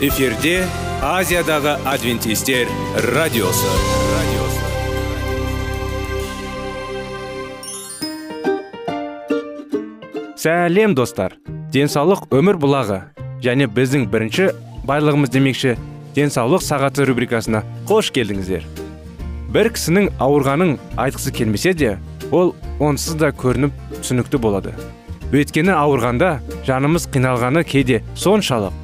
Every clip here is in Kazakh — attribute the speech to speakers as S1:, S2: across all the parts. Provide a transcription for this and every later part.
S1: эфирде азиядағы адвентистер радиосы.
S2: Сәлем достар. Денсаулық өмір бұлағы және біздің бірінші байлығымыз демекші денсаулық сағаты рубрикасына қош келдіңіздер. Бір кісінің ауырғанын айтқысы келмесе де ол онсыз да көрініп түсінікті болады. Өйткені ауырғанда жанымыз қиналғаны кейде соншалық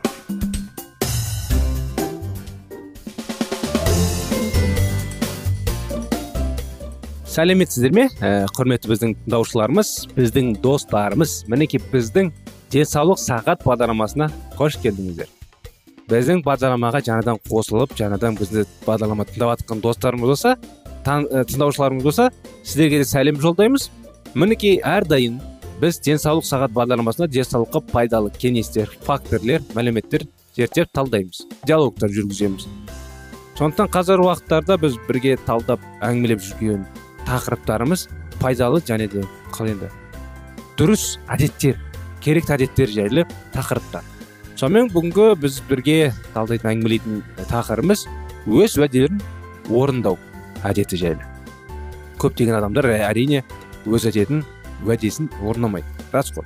S2: Сәлеметсіздер ме? Ә, құрметті біздің тыңдаушыларымыз біздің достарымыз мінекей біздің денсаулық сағат бағдарламасына қош келдіңіздер. Біздің бағдарламаға жаңадан қосылып жаңадан бізді бағдарлама тыңдап жатқан достарымыз болса ә, тыңдаушыларымыз болса сіздерге де сәлем жолдаймыз. Мінекей әрдайым біз денсаулық сағат бағдарламасында денсаулыққа пайдалы кеңестер факторлер мәліметтер зерттеп талдаймыз диалогтар жүргіземіз. Сондықтан қазір уақыттарда біз бірге талдап әңгімелеп жүрген тақырыптарымыз пайдалы және де қал енді дұрыс әдеттер керекті әдеттер жайлы тақырыптар. Сонымен бүгінгі біз бірге талдайтын әңгімелейтін тақырыбымыз өз уәделерін орындау әдеті жайлы. Көптеген адамдар әрине өз әдетін уәдесін орындамайды рас қой.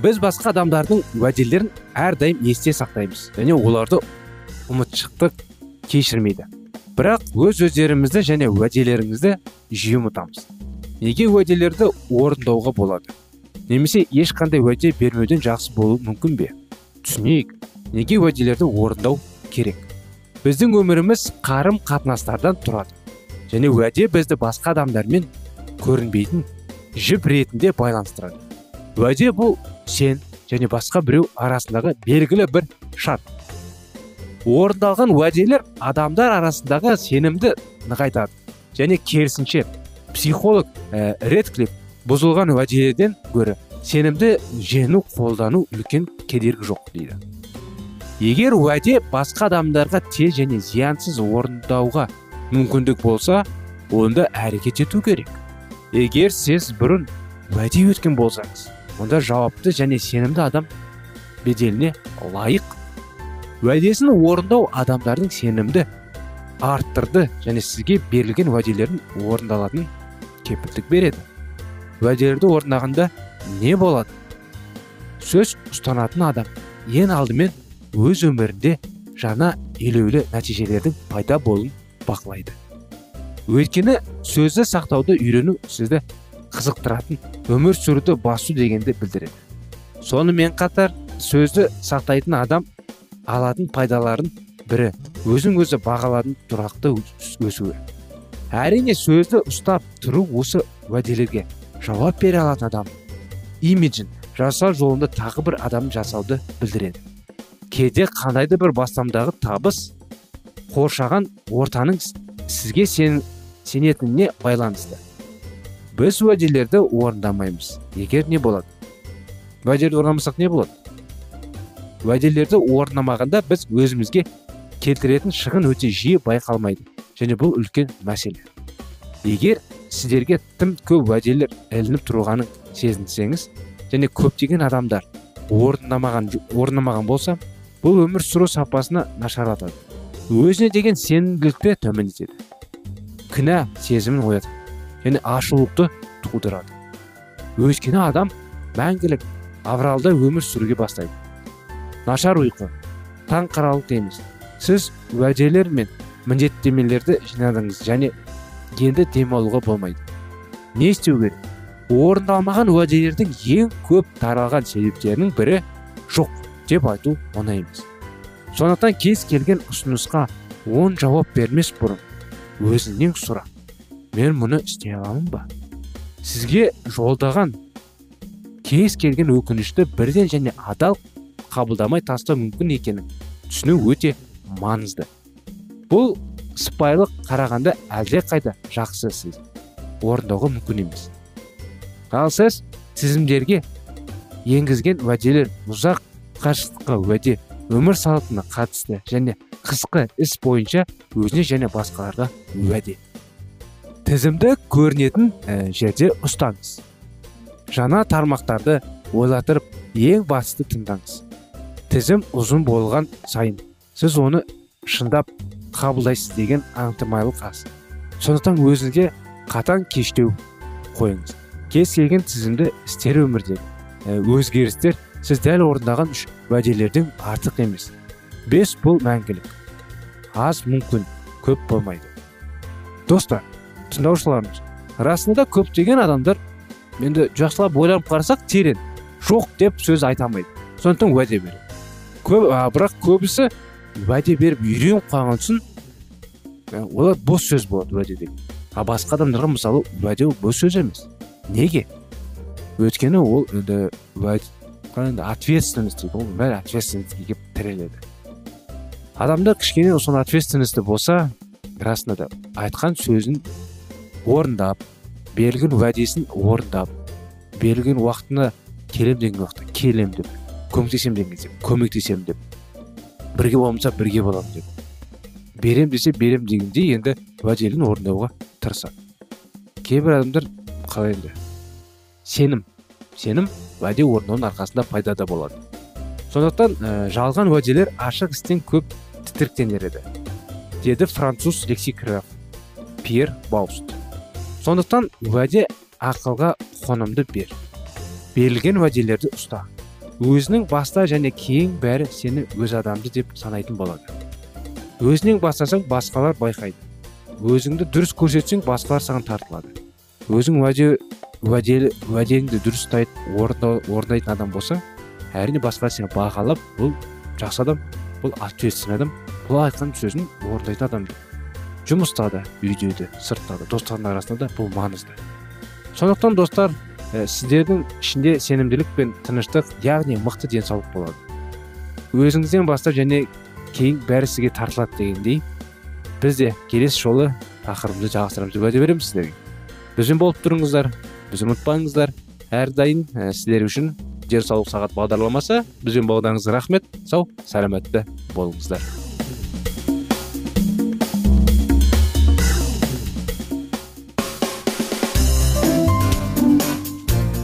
S2: Біз басқа адамдардың уәделерін әрдайым есте сақтаймыз және оларды ұмытшықтық кешірмейді. Бірақ өз өздерімізді және уәделеріңізді жиі ұмытамыз. Неге уәделерді орындауға болады? Немесе ешқандай уәде бермеуден жақсы болуы мүмкін бе? Түсінейік. Неге уәделерді орындау керек? Біздің өміріміз қарым қатынастардан тұрады. Және уәде бізді басқа адамдармен көрінбейтін жіп ретінде байланыстырады. Уәде бұл сен және басқа біреу арасындағы белгілі бір шарт. Орындалған уәделер адамдар арасындағы сенімді нығайтады. Және керісінше психолог ә, бұзылған уәделерден гөрі сенімді жену қолдану үлкен кедергі жоқ дейді. Егер уәде басқа адамдарға тез және зиянсыз орындауға мүмкіндік болса онда әрекет ету керек. Егер сіз бұрын уәде өткен болсаңыз онда жауапты және сенімді адам беделіне лайық уәдесін орындау адамдардың сенімді арттырды және сізге берілген уәделерін орындалатын кепілдік береді. Уәделерді орындағанда не болады? Сөз ұстанатын адам ең алдымен өз өмірінде жаңа елеулі нәтижелердің пайда болуын бақылайды. Өйткені сөзді сақтауды үйрену сізді қызықтыратын өмір сүруді басу дегенді білдіреді. Сонымен қатар сөзді сақтайтын адам алатын пайдаларын бірі өзің өзі бағалардың тұрақты өсуі. Әрине сөзді ұстап тұру осы уәделерге жауап бере алатын адам имиджін жасау жолында тағы бір адам жасауды білдіреді. Кейде қандайды бір бастамдағы табыс қоршаған ортаның сізге сен, сенетініне байланысты. Біз уәделерді орындамаймыз. Егер не болады? Уәделерді орындамасақ не болады? Уәделерді орындамағанда біз өзімізге келтіретін шығын өте жиі байқалмайды. Және бұл үлкен мәселе. Егер сіздерге тым көп уәделер ілініп тұрғанын сезінсеңіз және көптеген адамдар орындамаған орындамаған болса бұл өмір сүру сапасына нашарлатады өзіне деген сенімділікті төмендетеді кінә сезімін оятады. Және ашулықты тудырады. Өйткені адам мәңгілік авралда өмір сүруге бастайды. Нашар ұйқы таң қаралық емес сіз уәделер мен міндеттемелерді жинадыңыз және енді демалуға болмайды. Не істеу керек? Орындалмаған уәделердің ең көп таралған себептерінің бірі жоқ деп айту оңай емес. Сондықтан кез келген ұсынысқа оң жауап бермес бұрын өзіңнен сұра. Мен мұны істей аламын ба? Сізге жолдаған кез келген өкінішті бірден және адал қабылдамай тастау мүмкін екенін түсіну өте маңызды. Бұл сыпайылық қарағанда әлде қайда жақсы сіз орындауға мүмкін емес. Ал сіз тізімдерге енгізген уәделер ұзақ қашықтыққа уәде өмір салтына қатысты және қысқы іс бойынша өзіне және басқаларға уәде. Тізімді көрінетін жерде ұстаңыз. Жаңа тармақтарды ойлатырып ең басты тыңдаңыз. Тізім ұзын болған сайын сіз оны шындап қабылдайсыз деген аңтымайлық аз. Сондықтан өзіңізге қатаң кештеу қойыңыз. Кез келген тізімді істер өмірдегі өзгерістер сіз дәл орындаған үш уәделерден артық емес. Бес бұл мәңгілік. Аз мүмкін көп болмайды. Достар тыңдаушыларымыз расында көптеген адамдар енді жақсылап ойланып қарасақ терең жоқ деп сөз айта алмайды. Сондықтан уәде береді көп а, бірақ көбісі уәде беріп үйреніп қалған соң олар бос сөз болады уәде деп а басқа адамдарға мысалы уәде ол бос сөз емес. Неге? Өйткені ол енді енді ответственность дейді ғой бәрі ответственностьке келіп тіреледі. Адамда кішкене соны ответственностьті болса расында да айтқан сөзін орындап берілген уәдесін орындап берілген уақытына келем деген уақытта келем деп көмектесем деген кезде көмектесемін деп бірге болмаса бірге боламын деп берем десе берем дегендей енді уәделін орындауға тырысады. Кейбір адамдар қалай енді? Сенім. Сенім уәде орындауының арқасында пайда да болады. Сондықтан ә, жалған уәделер ашық істен көп тітіріктенер еді деді француз лексикограф пьер бауст. Сондықтан уәде ақылға қонымды бер. Берілген уәделерді ұста. Өзінің баста және кейін бәрі сені өз адамды деп санайтын болады. Өзінен бастасаң басқалар байқайды. Өзіңді дұрыс көрсетсең басқалар саған тартылады. Өзің уәде уәделі уәдеңді дұрыс орындайтын адам болса әрине басқалар сені бағалап бұл жақсы адам бұл ответственный адам бұл айтқан сөзін орындайтын адам жұмыста да үйде де сыртта да достардың арасында да бұл маңызды. Сондықтан достар ә, сіздердің ішінде сенімділік пен тыныштық яғни мықты денсаулық болады. Өзіңізден бастап және кейін бәрі сізге тартылады дегендей біз де келесі жолы тақырыбымызды жалғастырамыз деп уәде береміз сіздерге. Бізбен болып тұрыңыздар біз ұмытпаңыздар. Әрдайым ә, сіздер үшін денсаулық сағат бағдарламасы. Бізбен болғаныңызға рахмет. Сау сәлеметті болыңыздар.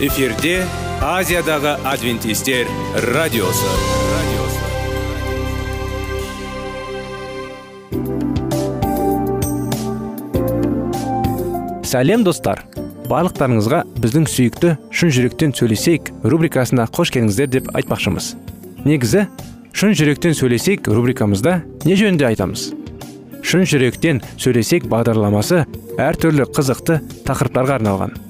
S1: эфирде азиядағы адвентистер радиосы.
S2: Сәлем достар. Барлықтарыңызға біздің сүйікті шын жүректен сөйлесейік рубрикасына қош келдіңіздер деп айтпақшымыз. Негізі шын жүректен сөйлесейік рубрикамызда не жөнінде айтамыз? Шын жүректен сөйлесейік бағдарламасы әртүрлі қызықты тақырыптарға арналған.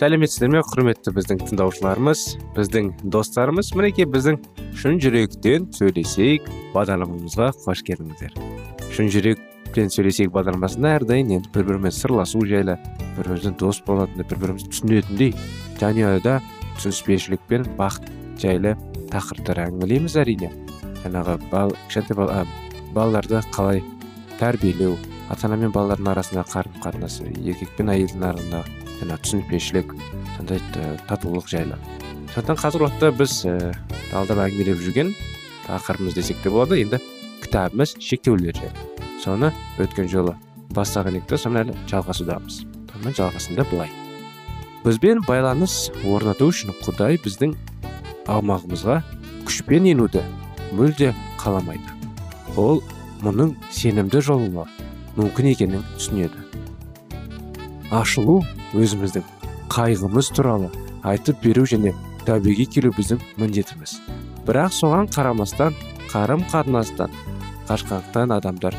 S2: Сәлеметсіздер ме? Құрметті біздің тыңдаушыларымыз біздің достарымыз. Мінекей біздің шын жүректен сөйлесейік бағдарламамызға қош келдіңіздер. Шын жүректен сөйлесейік бағдарламасында әрдайым енді бір бірімен сырласу жайлы бір біріміздің дос болатындай бір бірімізді түсінетіндей жанұяда түсініспеушілік пен бақыт жайлы тақырыптар әңгімелейміз әрине. Жаңағы бал, кішкентай балаларды қалай тәрбиелеу ата ана мен балалардың арасындағы қарым қатынасы еркек пен әйелдің арасындағы жаңағы түсініспеушілік сондай татулық жайлы. Сондықтан қазіргі уақытта біз ә, алдап әңгімелеп жүрген тақырыбымыз десек те болады. Енді кітабымыз шектеулер жайлы. Соны өткен жолы бастаған едік та соны әлі жалғасудамыз. Сонымен жалғасында былай. Бізбен байланыс орнату үшін құдай біздің аумағымызға күшпен енуді мүлде қаламайды. Ол мұның сенімді жолы мүмкін екенін түсінеді. Ашылу өзіміздің қайғымыз туралы айтып беру және тәубеге келу біздің міндетіміз. Бірақ соған қарамастан қарым қатынастан қашқақтан адамдар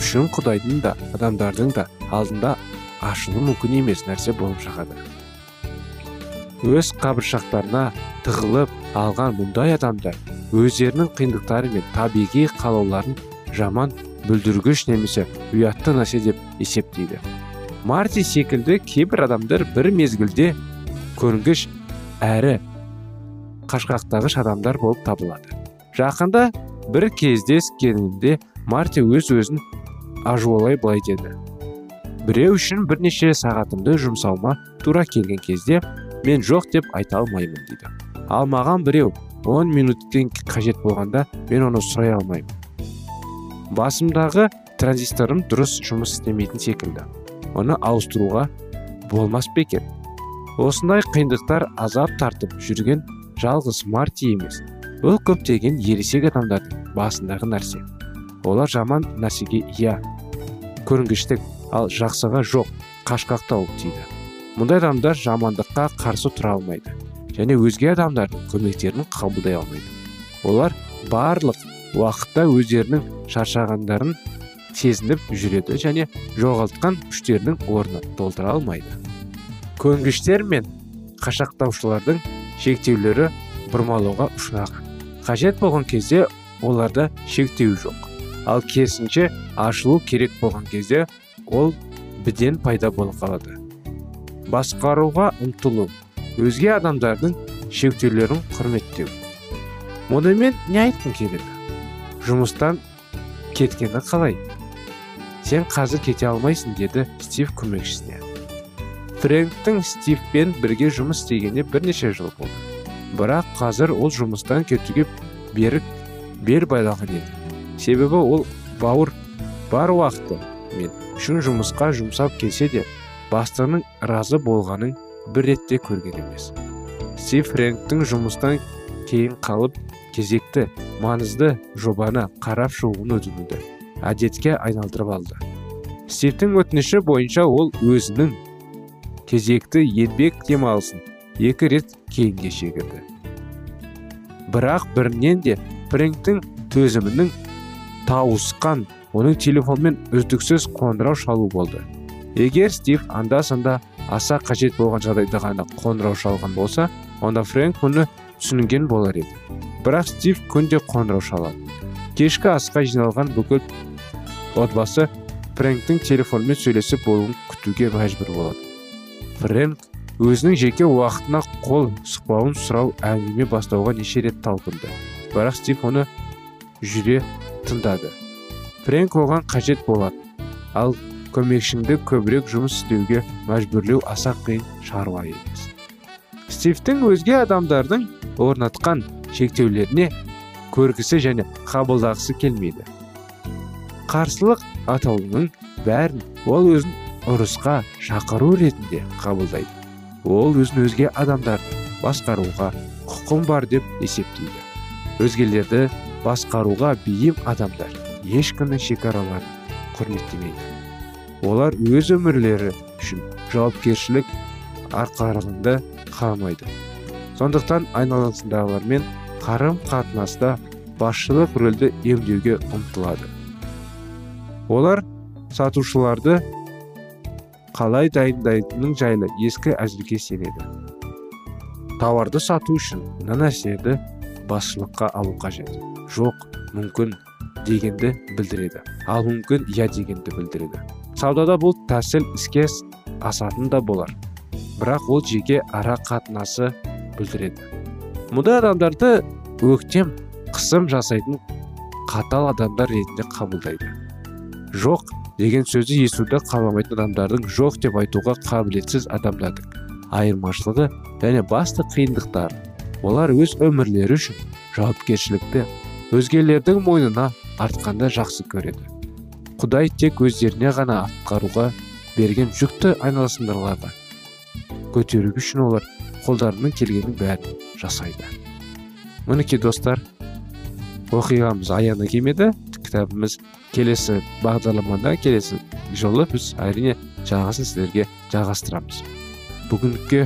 S2: үшін құдайдың да адамдардың да алдында ашылу мүмкін емес нәрсе болып шығады. Өз қабыршақтарына тығылып алған мұндай адамдар өздерінің қиындықтары мен табиғи қалауларын жаман бүлдіргіш немесе ұятты нәрсе деп есептейді. Марти секілді кейбір адамдар бір мезгілде көрінгіш әрі қашқақтағыш адамдар болып табылады. Жақында бір кездескенінде марти өз өзін ажуалай былай деді. Біреу үшін бірнеше сағатымды жұмсауыма тура келген кезде мен жоқ деп айта алмаймын дейді ал маған біреу 10 минуттен қажет болғанда мен оны сұрай алмаймын. Басымдағы транзисторым дұрыс жұмыс істемейтін секілді оны ауыстыруға болмас па екен? Осындай қиындықтар азап тартып жүрген жалғыз марти емес ол көптеген ересек адамдардың басындағы нәрсе. Олар жаман нәрсеге иә көрінгіштік ал жақсыға жоқ қашқақтау дейді. Мұндай адамдар жамандыққа қарсы тұра алмайды және өзге адамдардың көмектерін қабылдай алмайды. Олар барлық уақытта өздерінің шаршағандарын сезініп жүреді және жоғалтқан күштерінің орнын толтыра алмайды. Көнгіштер мен қашақтаушылардың шектеулері бұрмалауға ұшыраған қажет болған кезде оларда шектеу жоқ. Ал керісінше ашылу керек болған кезде ол біден пайда болып қалады. Басқаруға ұмтылу. Өзге адамдардың шектеулерін құрметтеу. Мұнымен не айтқым келеді? Жұмыстан кеткені қалай? Сен қазір кете алмайсың деді стив көмекшісіне. Фрэнктің стивпен бірге жұмыс істегеніне бірнеше жыл болды. Бірақ қазір ол жұмыстан кетуге берік бер байлаған еді. Себебі ол бауыр бар уақыты мен үшін жұмысқа жұмсап келсе де бастығының разы болғанын бір ретте көрген емес. Стив фрэнктің жұмыстан кейін қалып кезекті маңызды жобаны қарап шығуын өтінуді әдетке айналдырып алды. Стивтің өтініші бойынша ол өзінің кезекті еңбек демалысын екі рет кейінге шегірді. Бірақ бірінен де фрэнктің төзімінің тауысқан оның телефонмен үздіксіз қоңырау шалу болды. Егер стив анда санда аса қажет болған жағдайда ғана қоңырау шалған болса онда фрэнк мұны түсінген болар еді. Бірақ стив күнде қоңырау шалады. Кешкі асқа жиналған бүкіл отбасы фрэнктің телефонмен сөйлесіп болуын күтуге мәжбүр болады фрэнк өзінің жеке уақытына қол сұқпауын сұрау әңгіме бастауға неше рет талпынды бірақ стив оны жүре тыңдады фрэнк оған қажет болады ал көмекшіңді көбірек жұмыс істеуге мәжбүрлеу аса қиын шаруа емес стивтің өзге адамдардың орнатқан шектеулеріне көргісі және қабылдағысы келмейді қарсылық атаулының бәрін ол өзін ұрысқа шақыру ретінде қабылдайды. Ол өзін өзге адамдарды басқаруға құқым бар деп есептейді. Өзгелерді басқаруға бейім адамдар ешкімнің шекараларын құрметтемейді. Олар өз өмірлері үшін жауапкершілік арқарығында қалмайды сондықтан айналасындағылармен қарым қатынаста басшылық рөлді емдеуге ұмтылады. Олар сатушыларды қалай дайындайтының жайлы ескі әзілге сенеді. Тауарды сату үшін мына нәрселерді басшылыққа алу қажет. Жоқ мүмкін дегенді білдіреді. Ал мүмкін иә дегенді білдіреді. Саудада бұл тәсіл іске асатын да болар. Бірақ ол жеке ара қатынасы білдіреді. Мұндай адамдарды өктем қысым жасайтын қатал адамдар ретінде қабылдайды. Жоқ деген сөзді естуді қаламайтын адамдардың жоқ деп айтуға қабілетсіз адамдардың айырмашылығы және басты қиындықтар олар өз өмірлері үшін жауапкершілікті өзгелердің мойнына артқанды жақсы көреді. Құдай тек өздеріне ғана атқаруға берген жүкті айналасындағыларға көтеру үшін олар қолдарының келгенін бәрін жасайды. Мінекей достар оқиғамыз аяғына келмеді. Кітабымыз келесі бағдарламада келесі жолы біз әрине жаңасын сіздерге жалғастырамыз. Бүгінгі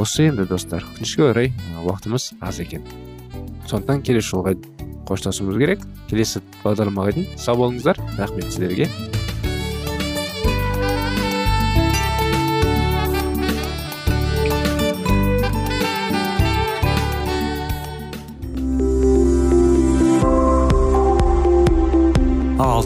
S2: осы енді достар. Өкінішке орай уақытымыз аз екен. Сондықтан келесі жолға қоштасуымыз керек. Келесі бағдарламаға дейін сау болыңыздар. Рахмет сіздерге.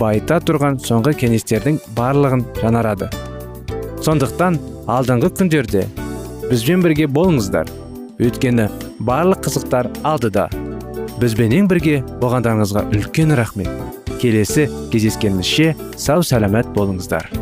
S1: байыта тұрған соңғы кеңестердің барлығын жанарады. сондықтан алдыңғы күндерде бізбен бірге болыңыздар. Өйткені барлық қызықтар алдыда. Бізбенен бірге болғандарыңызға үлкен рахмет. Келесі кездескенімізше сау сәлемет болыңыздар.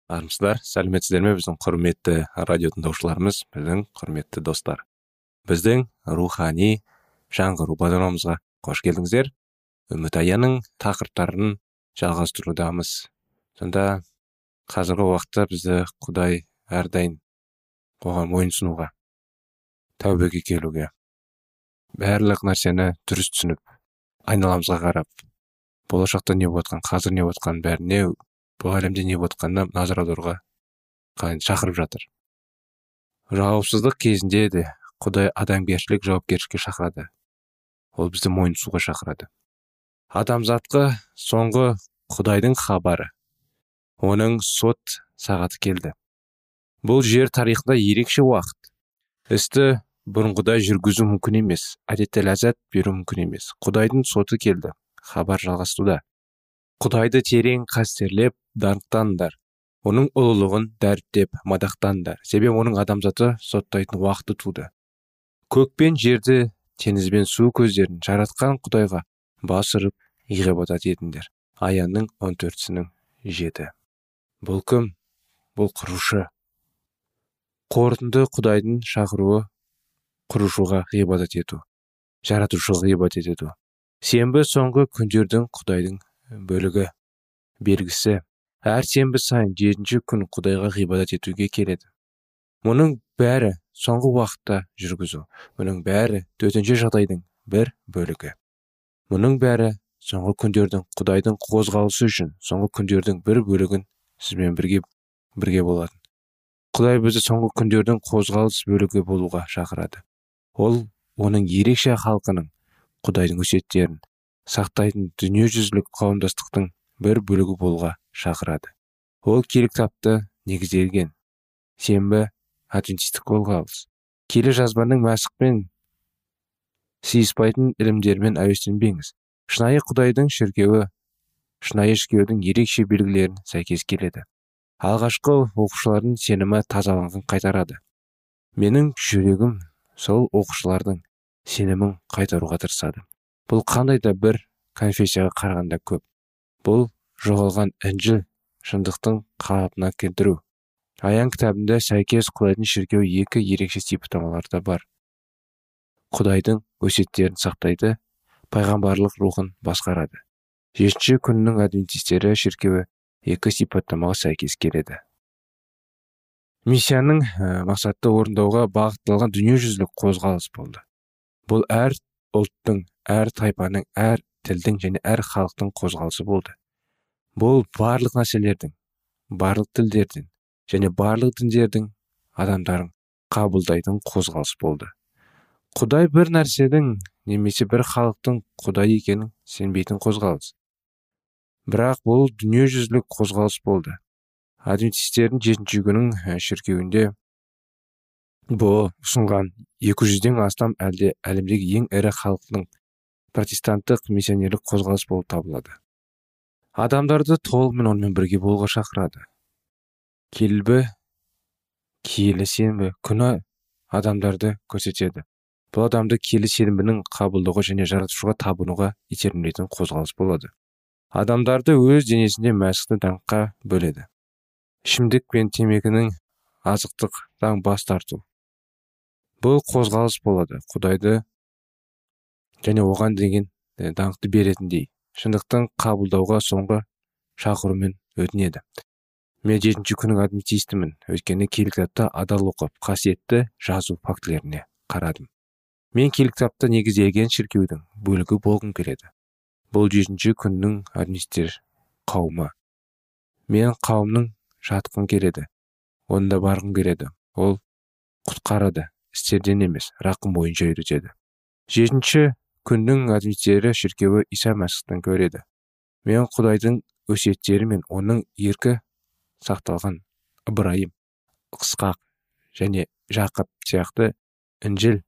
S2: армысыздар сәлеметсіздер ме? Біздің құрметті радио тыңдаушыларымыз біздің құрметті достар. Біздің рухани жаңғыру бағдарламамызға қош келдіңіздер. Үміт аяның тақырыптарын жалғастырудамыз. Сонда қазіргі уақытта бізді құдай әрдайым оған мойынсұнуға тәубеге келуге барлық нәрсені дұрыс түсініп айналамызға қарап
S1: болашақта не болып жатқан қазір не болып жатқанын бәріне бұл әлемде не болып жатқанына назар аударуға шақырып жатыр? Жауапсыздық кезінде де құдай адамгершілік жауапкершілікке шақырады. Ол бізді мойынсуға шақырады. Адамзатқа соңғы құдайдың хабары. Оның сот сағаты келді. Бұл жер тарихында ерекше уақыт. Істі бұрынғыдай жүргізу мүмкін емес әдетте ләззат беру мүмкін емес. Құдайдың соты келді. Хабар жалғастыруда құдайды терең қастерлеп даңқтаныңдар оның ұлылығын дәріптеп мадақтаңдар себебі оның адамзаты соттайтын уақыты туды. Көк пен жерді теңіз бен су көздерін жаратқан құдайға бас ұрып ғибадат етіңдер аянның он төртісінің жеті. Бұл кім? Бұл құрушы. Қорытынды құдайдың шақыруы құрушыға ғибадат ету жаратушыға ғибадат ету сенбі соңғы күндердің құдайдың бөлігі белгісі әр сенбі сайын жетінші күн құдайға ғибадат етуге келеді. Мұның бәрі соңғы уақытта жүргізу мұның бәрі төтенше жағдайдың бір бөлігі. Мұның бәрі соңғы күндердің құдайдың қозғалысы үшін соңғы күндердің бір бөлігін сізбен бірге бірге болатын. Құдай бізді соңғы күндердің қозғалыс бөлігі болуға шақырады. Ол оның ерекше халқының құдайдың өсиеттерін сақтайтын дүниежүзілік қауымдастықтың бір бөлігі болуға шақырады. Ол киелі кітапты негізделген. Сенбі адвентистік қозғалыс келі жазбаның мәсіқпен сыйыспайтын ілімдермен әуестенбеңіз. Шынайы құдайдың шіркеуі шынайы шіркеудің ерекше белгілерін сәйкес келеді. Алғашқы оқушылардың сенімі тазалығын қайтарады. Менің жүрегім сол оқушылардың сенімін қайтаруға тырысады. Бұл қандай да бір конфессияға қарағанда көп. Бұл жоғалған інжіл шындықтың қалпына келтіру. Аян кітабында сәйкес құдайдың шіркеуі екі ерекше сипаттамаларда бар. Құдайдың өсиеттерін сақтайды пайғамбарлық рухын басқарады. Жетінші күннің адвентистері шіркеуі екі сипаттамаға сәйкес келеді. Миссияның мақсатты орындауға бағытталған дүниежүзілік қозғалыс болды. Бұл әр ұлттың әр тайпаның әр тілдің және әр халықтың қозғалысы болды. Бұл барлық нәрселердің барлық тілдердің және барлық діндердің адамдарын қабылдайтын қозғалыс болды. Құдай бір нәрседің немесе бір халықтың құдай екенін сенбейтін қозғалыс. Бірақ бұл дүниежүзілік қозғалыс болды. Адвентистердің жетінші күнің шіркеуінде бұл ұсынған. Екі жүзден астам әлде әлемдегі ең ірі халықтың протестанттық миссионерлік қозғалыс болып табылады. Адамдарды толығымен онымен бірге болуға шақырады. Келбі киелі сенбі күні адамдарды көрсетеді. Бұл адамды киелі сенбінің қабылдауға және жаратушыға табынуға итермелейтін қозғалыс болады. Адамдарды өз денесінде мәсіхті даңққа бөледі. Ішімдік пен темекінің азықтықтан бас тарту. Бұл қозғалыс болады құдайды және оған деген даңқты беретіндей. Шындықтың қабылдауға соңғы шақырумен өтінеді. Мен жетінші күннің адвентистімін өйткені киелі кітапты адал оқып қасиетті жазу фактілеріне қарадым. Мен киелі кітапты негізделген шіркеудің бөлігі болғым келеді. Бұл жетінші күннің адвентистер қауымы. Мен қауымның жатқым келеді онда барғым келеді. Ол құтқарады. Істерден емес рақым бойынша үйретеді. Жетінші күннің адвентистері шіркеуі иса мәсіхтен көреді. Мен құдайдың өсиеттері мен оның еркі сақталған ыбырайым ысқақ және жақып сияқты інжіл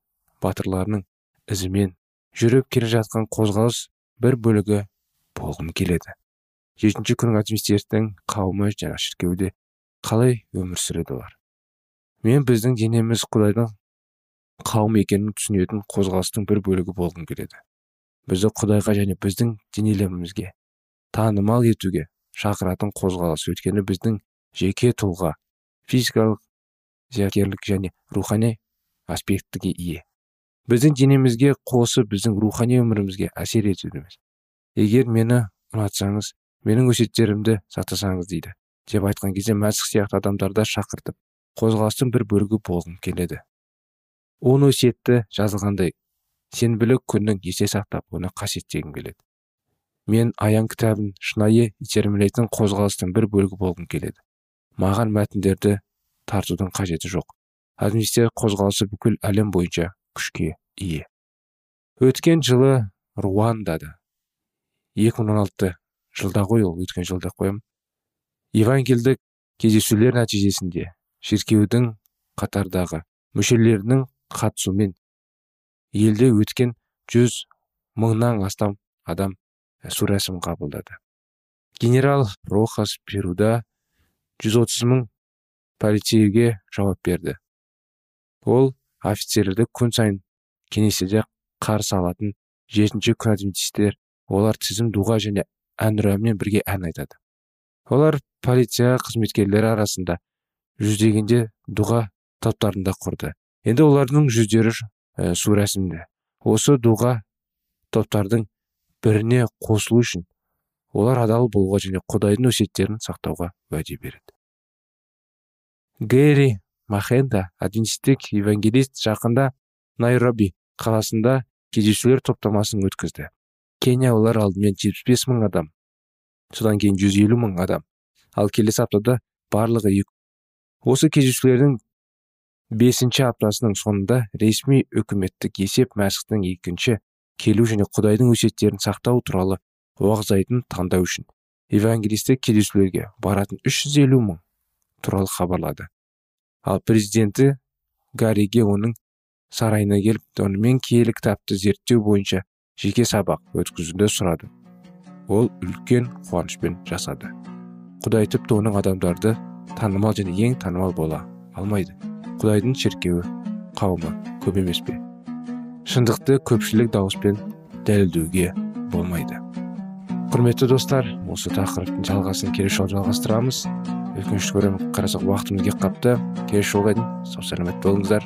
S1: батырларының ізімен жүріп келе жатқан қозғалыс бір бөлігі болғым келеді. Жетінші күн адвентистердің қауымы жаңа шіркеуде қалай өмір сүреді олар? Мен біздің денеміз құдайдың қауым екенін түсінетін қозғалыстың бір бөлігі болғым келеді. Бізді құдайға және біздің денелерімізге танымал етуге шақыратын қозғалыс. Өйткені біздің жеке тұлға физикалық зияткерлік және рухани аспектіге ие. Біздің денемізге қосып біздің рухани өмірімізге әсер етудеміз. Егер мені ұнатсаңыз менің өсиеттерімді сақтасаңыз дейді. Деп айтқан кезде мәсіх сияқты адамдарды шақыртып қозғалыстың бір бөлігі болғым келеді. Он өсиетті жазылғандай сенбілік күннің есте сақтап оны қасиеттегім келеді. Мен аян кітабын шынайы итермелейтін қозғалыстың бір бөлігі болғым келеді. Маған мәтіндерді тартудың қажеті жоқ. Адвентистер қозғалысы бүкіл әлем бойынша күшке ие өткен жылы руандада 2016 жылда ғой ол өткен жылда қоямын евангелдік кездесулер нәтижесінде шіркеудің қатардағы мүшелерінің қатысуымен елде өткен жүз мыңнан астам адам су рәсім қабылдады. Генерал рохас перуда 130 мың полицейге жауап берді. Ол офицерлерді күн сайын кеңеседе қарсы алатын жетінші күн адвентистер олар тізім дұға және әнұранмен бірге ән айтады. Олар полиция қызметкерлері арасында жүздегенде дұға топтарында құрды. Енді олардың жүздері ә, су рәсімді осы дұға топтардың біріне қосылу үшін олар адал болуға және құдайдың өсиеттерін сақтауға уәде береді. Гэри махенда адвентистік евангелист жақында найроби қаласында кездесулер топтамасын өткізді. Кения олар алдымен 75 мың адам содан кейін 150 мың адам. Ал келесі аптада барлығы осы кездесулердің бесінші аптасының соңында ресми үкіметтік есеп мәсіхтің екінші келу және құдайдың өсиеттерін сақтау туралы уағыздайтын таңдау үшін евангелистік кездесулерге баратын 350 мың туралы хабарлады. Ал президенті гарриге оның сарайына келіп онымен киелі кітапты зерттеу бойынша жеке сабақ өткізуді сұрады. Ол үлкен қуанышпен жасады. Құдай тіпті оның адамдарды танымал және ең танымал бола алмайды. Құдайдың шіркеуі қауымы көп емес пе? шындықты көпшілік дауыспен дәлелдеуге болмайды. құрметті достар осы тақырыптың жалғасын келесі жолы жалғастырамыз. Өкінішті көремін қарасақ уақытымыз келіп қапты келесі жолға дейін сау саламат болыңыздар.